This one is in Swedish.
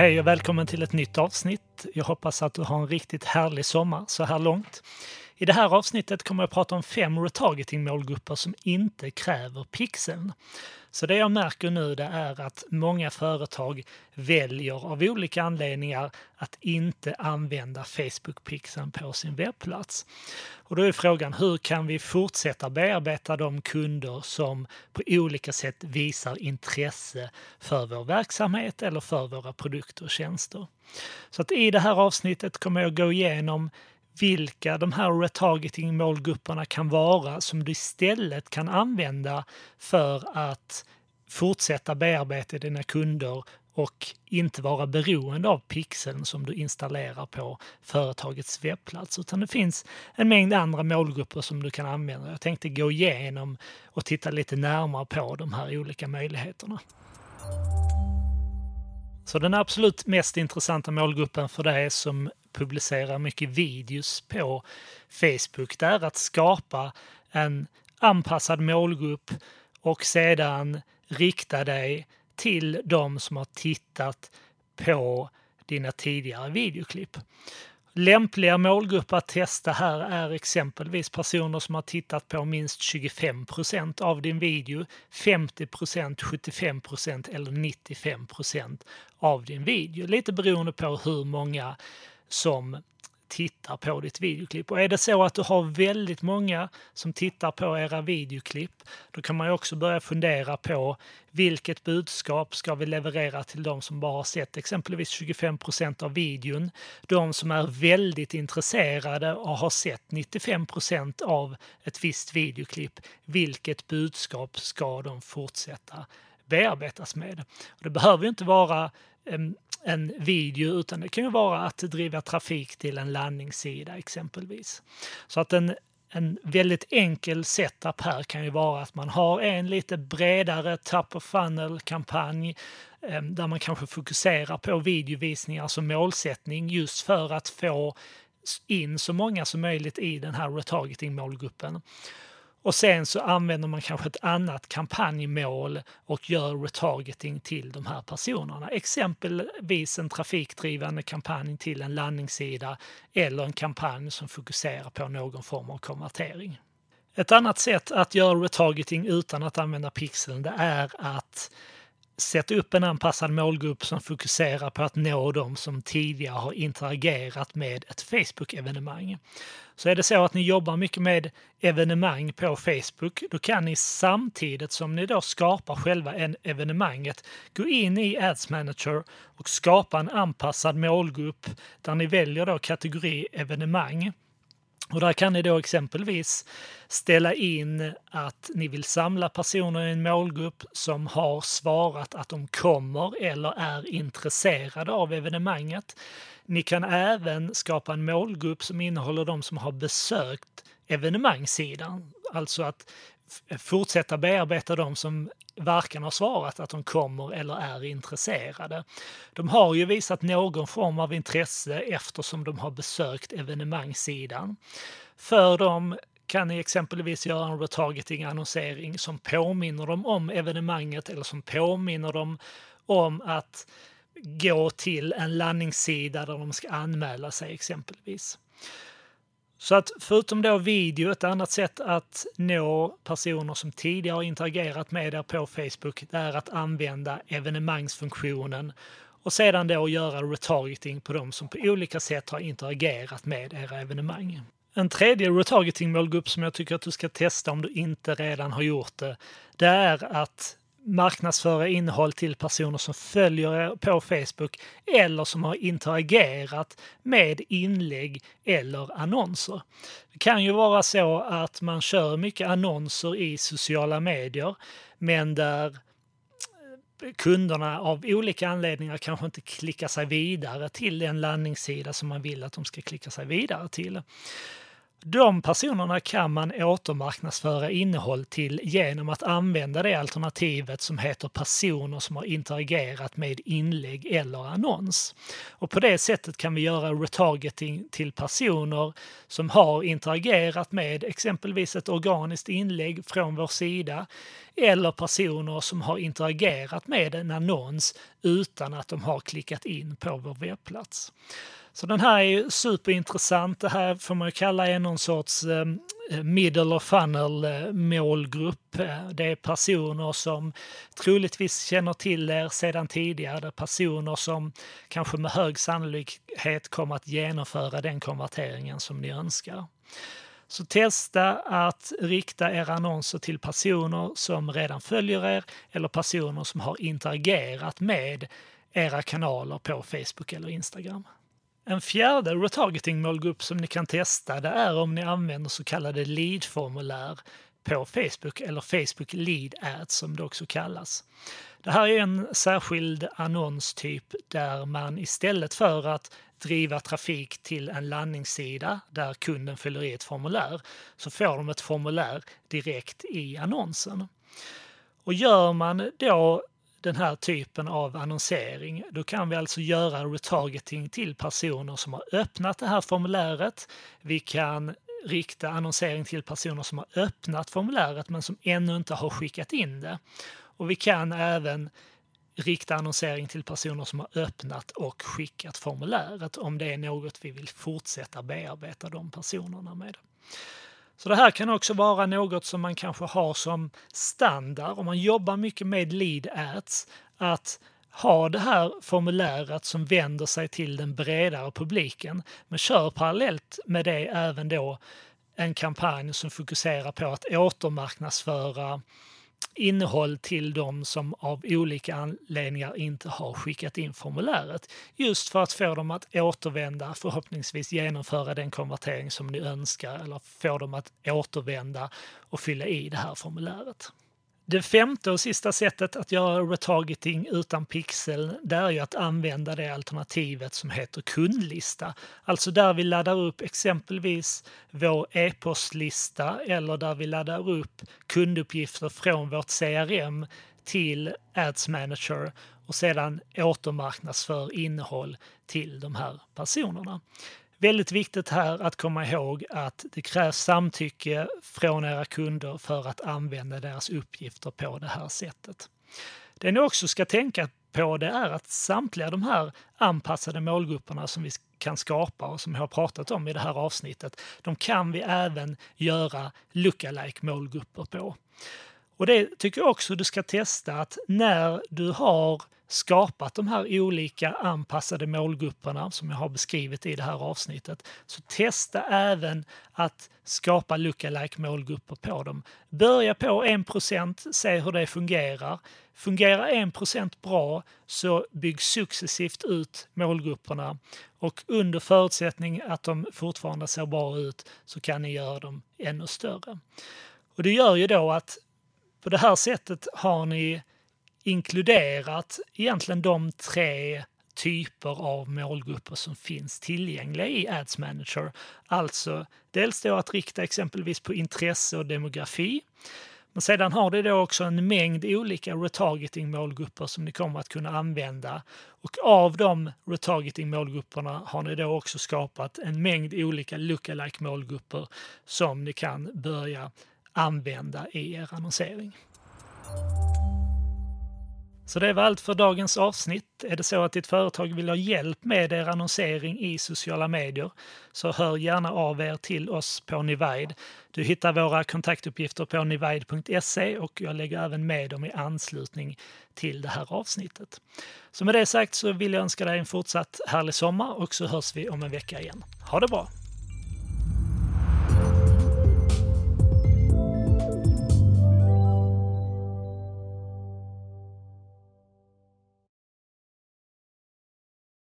Hej och välkommen till ett nytt avsnitt. Jag hoppas att du har en riktigt härlig sommar så här långt. I det här avsnittet kommer jag att prata om fem retargeting-målgrupper som inte kräver pixeln. Så det jag märker nu det är att många företag väljer av olika anledningar att inte använda Facebook-pixeln på sin webbplats. Och då är frågan hur kan vi fortsätta bearbeta de kunder som på olika sätt visar intresse för vår verksamhet eller för våra produkter och tjänster. Så att i det här avsnittet kommer jag gå igenom vilka de här retargeting-målgrupperna kan vara som du istället kan använda för att fortsätta bearbeta dina kunder och inte vara beroende av pixeln som du installerar på företagets webbplats. Utan det finns en mängd andra målgrupper som du kan använda. Jag tänkte gå igenom och titta lite närmare på de här olika möjligheterna. Så den absolut mest intressanta målgruppen för dig som publicerar mycket videos på Facebook, det är att skapa en anpassad målgrupp och sedan rikta dig till de som har tittat på dina tidigare videoklipp. Lämpliga målgrupper att testa här är exempelvis personer som har tittat på minst 25% av din video, 50% 75% eller 95% av din video. Lite beroende på hur många som tittar på ditt videoklipp. Och är det så att du har väldigt många som tittar på era videoklipp, då kan man ju också börja fundera på vilket budskap ska vi leverera till de som bara har sett exempelvis 25% av videon, de som är väldigt intresserade och har sett 95% av ett visst videoklipp. Vilket budskap ska de fortsätta bearbetas med? Och det behöver ju inte vara en video utan det kan ju vara att driva trafik till en landningssida exempelvis. Så att en, en väldigt enkel setup här kan ju vara att man har en lite bredare top of funnel-kampanj eh, där man kanske fokuserar på videovisningar som målsättning just för att få in så många som möjligt i den här retargeting-målgruppen. Och sen så använder man kanske ett annat kampanjmål och gör retargeting till de här personerna. Exempelvis en trafikdrivande kampanj till en landningssida eller en kampanj som fokuserar på någon form av konvertering. Ett annat sätt att göra retargeting utan att använda pixeln det är att sätta upp en anpassad målgrupp som fokuserar på att nå de som tidigare har interagerat med ett Facebook-evenemang. Så är det så att ni jobbar mycket med evenemang på Facebook, då kan ni samtidigt som ni då skapar själva en evenemanget gå in i Ads Manager och skapa en anpassad målgrupp där ni väljer då kategori evenemang. Och där kan ni då exempelvis ställa in att ni vill samla personer i en målgrupp som har svarat att de kommer eller är intresserade av evenemanget. Ni kan även skapa en målgrupp som innehåller de som har besökt evenemangssidan. Alltså att fortsätta bearbeta de som varken har svarat att de kommer eller är intresserade. De har ju visat någon form av intresse eftersom de har besökt evenemangssidan. För dem kan ni exempelvis göra en retargeting-annonsering som påminner dem om evenemanget eller som påminner dem om att gå till en landningssida där de ska anmäla sig exempelvis. Så att förutom då video, ett annat sätt att nå personer som tidigare har interagerat med er på Facebook, det är att använda evenemangsfunktionen och sedan då göra retargeting på de som på olika sätt har interagerat med era evenemang. En tredje retargeting-målgrupp som jag tycker att du ska testa om du inte redan har gjort det, det är att marknadsföra innehåll till personer som följer er på Facebook eller som har interagerat med inlägg eller annonser. Det kan ju vara så att man kör mycket annonser i sociala medier men där eh, kunderna av olika anledningar kanske inte klickar sig vidare till den landningssida som man vill att de ska klicka sig vidare till. De personerna kan man återmarknadsföra innehåll till genom att använda det alternativet som heter personer som har interagerat med inlägg eller annons. Och på det sättet kan vi göra retargeting till personer som har interagerat med exempelvis ett organiskt inlägg från vår sida eller personer som har interagerat med en annons utan att de har klickat in på vår webbplats. Så den här är superintressant. Det här får man ju kalla är någon sorts eh, middle of funnel-målgrupp. Eh, eh, det är personer som troligtvis känner till er sedan tidigare. Det är personer som kanske med hög sannolikhet kommer att genomföra den konverteringen som ni önskar. Så testa att rikta era annonser till personer som redan följer er eller personer som har interagerat med era kanaler på Facebook eller Instagram. En fjärde retargeting-målgrupp som ni kan testa det är om ni använder så kallade lead-formulär på Facebook eller Facebook Lead Ads som det också kallas. Det här är en särskild annonstyp där man istället för att driva trafik till en landningssida där kunden fyller i ett formulär så får de ett formulär direkt i annonsen. Och gör man då den här typen av annonsering, då kan vi alltså göra retargeting till personer som har öppnat det här formuläret. Vi kan rikta annonsering till personer som har öppnat formuläret men som ännu inte har skickat in det. Och vi kan även rikta annonsering till personer som har öppnat och skickat formuläret om det är något vi vill fortsätta bearbeta de personerna med. Så det här kan också vara något som man kanske har som standard. Om man jobbar mycket med lead ads, att ha det här formuläret som vänder sig till den bredare publiken, men kör parallellt med det även då en kampanj som fokuserar på att återmarknadsföra innehåll till de som av olika anledningar inte har skickat in formuläret. Just för att få dem att återvända, förhoppningsvis genomföra den konvertering som ni önskar eller få dem att återvända och fylla i det här formuläret. Det femte och sista sättet att göra retargeting utan pixel, det är ju att använda det alternativet som heter kundlista. Alltså där vi laddar upp exempelvis vår e-postlista eller där vi laddar upp kunduppgifter från vårt CRM till Ads Manager och sedan återmarknadsför innehåll till de här personerna. Väldigt viktigt här att komma ihåg att det krävs samtycke från era kunder för att använda deras uppgifter på det här sättet. Det ni också ska tänka på det är att samtliga de här anpassade målgrupperna som vi kan skapa och som jag har pratat om i det här avsnittet, de kan vi även göra lookalike målgrupper på. Och det tycker jag också du ska testa att när du har skapat de här olika anpassade målgrupperna som jag har beskrivit i det här avsnittet. Så testa även att skapa lookalike målgrupper på dem. Börja på 1 se hur det fungerar. Fungerar 1 bra så bygg successivt ut målgrupperna och under förutsättning att de fortfarande ser bra ut så kan ni göra dem ännu större. Och det gör ju då att på det här sättet har ni inkluderat egentligen de tre typer av målgrupper som finns tillgängliga i Ads Manager. Alltså dels då att rikta exempelvis på intresse och demografi. Men sedan har det då också en mängd olika retargeting målgrupper som ni kommer att kunna använda. Och av de retargeting målgrupperna har ni då också skapat en mängd olika lookalike målgrupper som ni kan börja använda i er annonsering. Så det var allt för dagens avsnitt. Är det så att ditt företag vill ha hjälp med er annonsering i sociala medier så hör gärna av er till oss på Nivide. Du hittar våra kontaktuppgifter på nivide.se och jag lägger även med dem i anslutning till det här avsnittet. Så med det sagt så vill jag önska dig en fortsatt härlig sommar och så hörs vi om en vecka igen. Ha det bra!